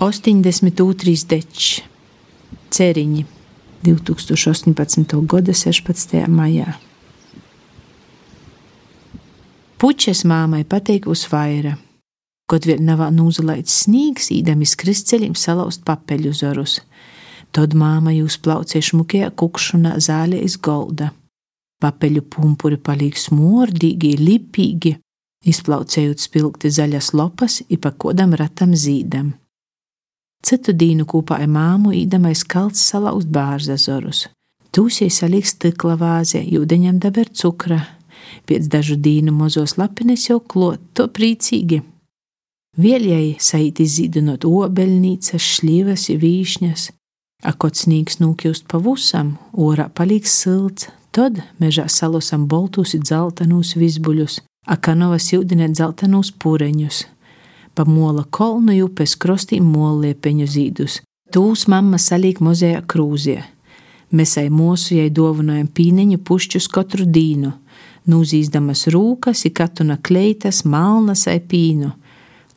82. dečs, Ceriņi, 2018. gada 16. maijā. Puķes māmai patīk uz vaira. Kaut vēl nav nūzulaits snīgs, īdami skristceļiem salauzt papeļu zorus. Tad māma jūs plaucie šmukajā kukšanā zālē iz golda. Papeļu pumpuri paliek smordīgi, lipīgi, izplaucējot spilgti zaļas lopas, ipa kodam ratam zīdam. Citu dienu kopā ar māmu īdamais kalts salauzt bārzazorus. Tūsies salīgs stikla vāze, jūdeņam daber cukra. Pēc dažu dienu mozos lapines jau klot, to priecīgi. Vieljai saiti zīdinot obeļnīcas, šļivas, vīšņas. Akot snīgs nūkjūst pavusam, orā palīgs silts, tad mežā salosam boltūs dzeltenūs vizbuļus, akanovas jūdinēt dzeltenūs pureņus pa mola kolnu upes krostīm molliepeņu zīdus. Tūs mamma salīk mozējā krūzie. Mēs ai mūsu jai dāvinājam pīneņu pušķus katru dīnu, nūzīsdamas rūkas, ikatuna kleitas, malnas ai pīnu.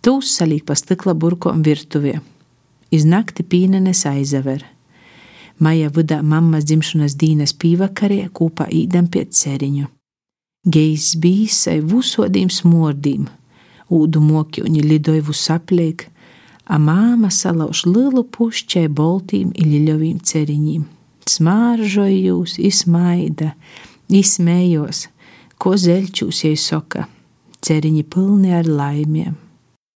Tūs salīk pa stikla burkom virtuvē. Iz nakti pīnenes aizaver. Maija vidā mammas dzimšanas dīnas pīvakarē kūpā īdam pie ceriņu. Gejs bijis ai vusodīm smordīm ūdu mokļuņi lidoju sapliek, a māma salauž lielu pušķai boltīm iļļovīm ceriņīm. Smāržoju jūs, izmaida, izmējos, ko zeļķūs jai soka, ceriņi pilni ar laimiem.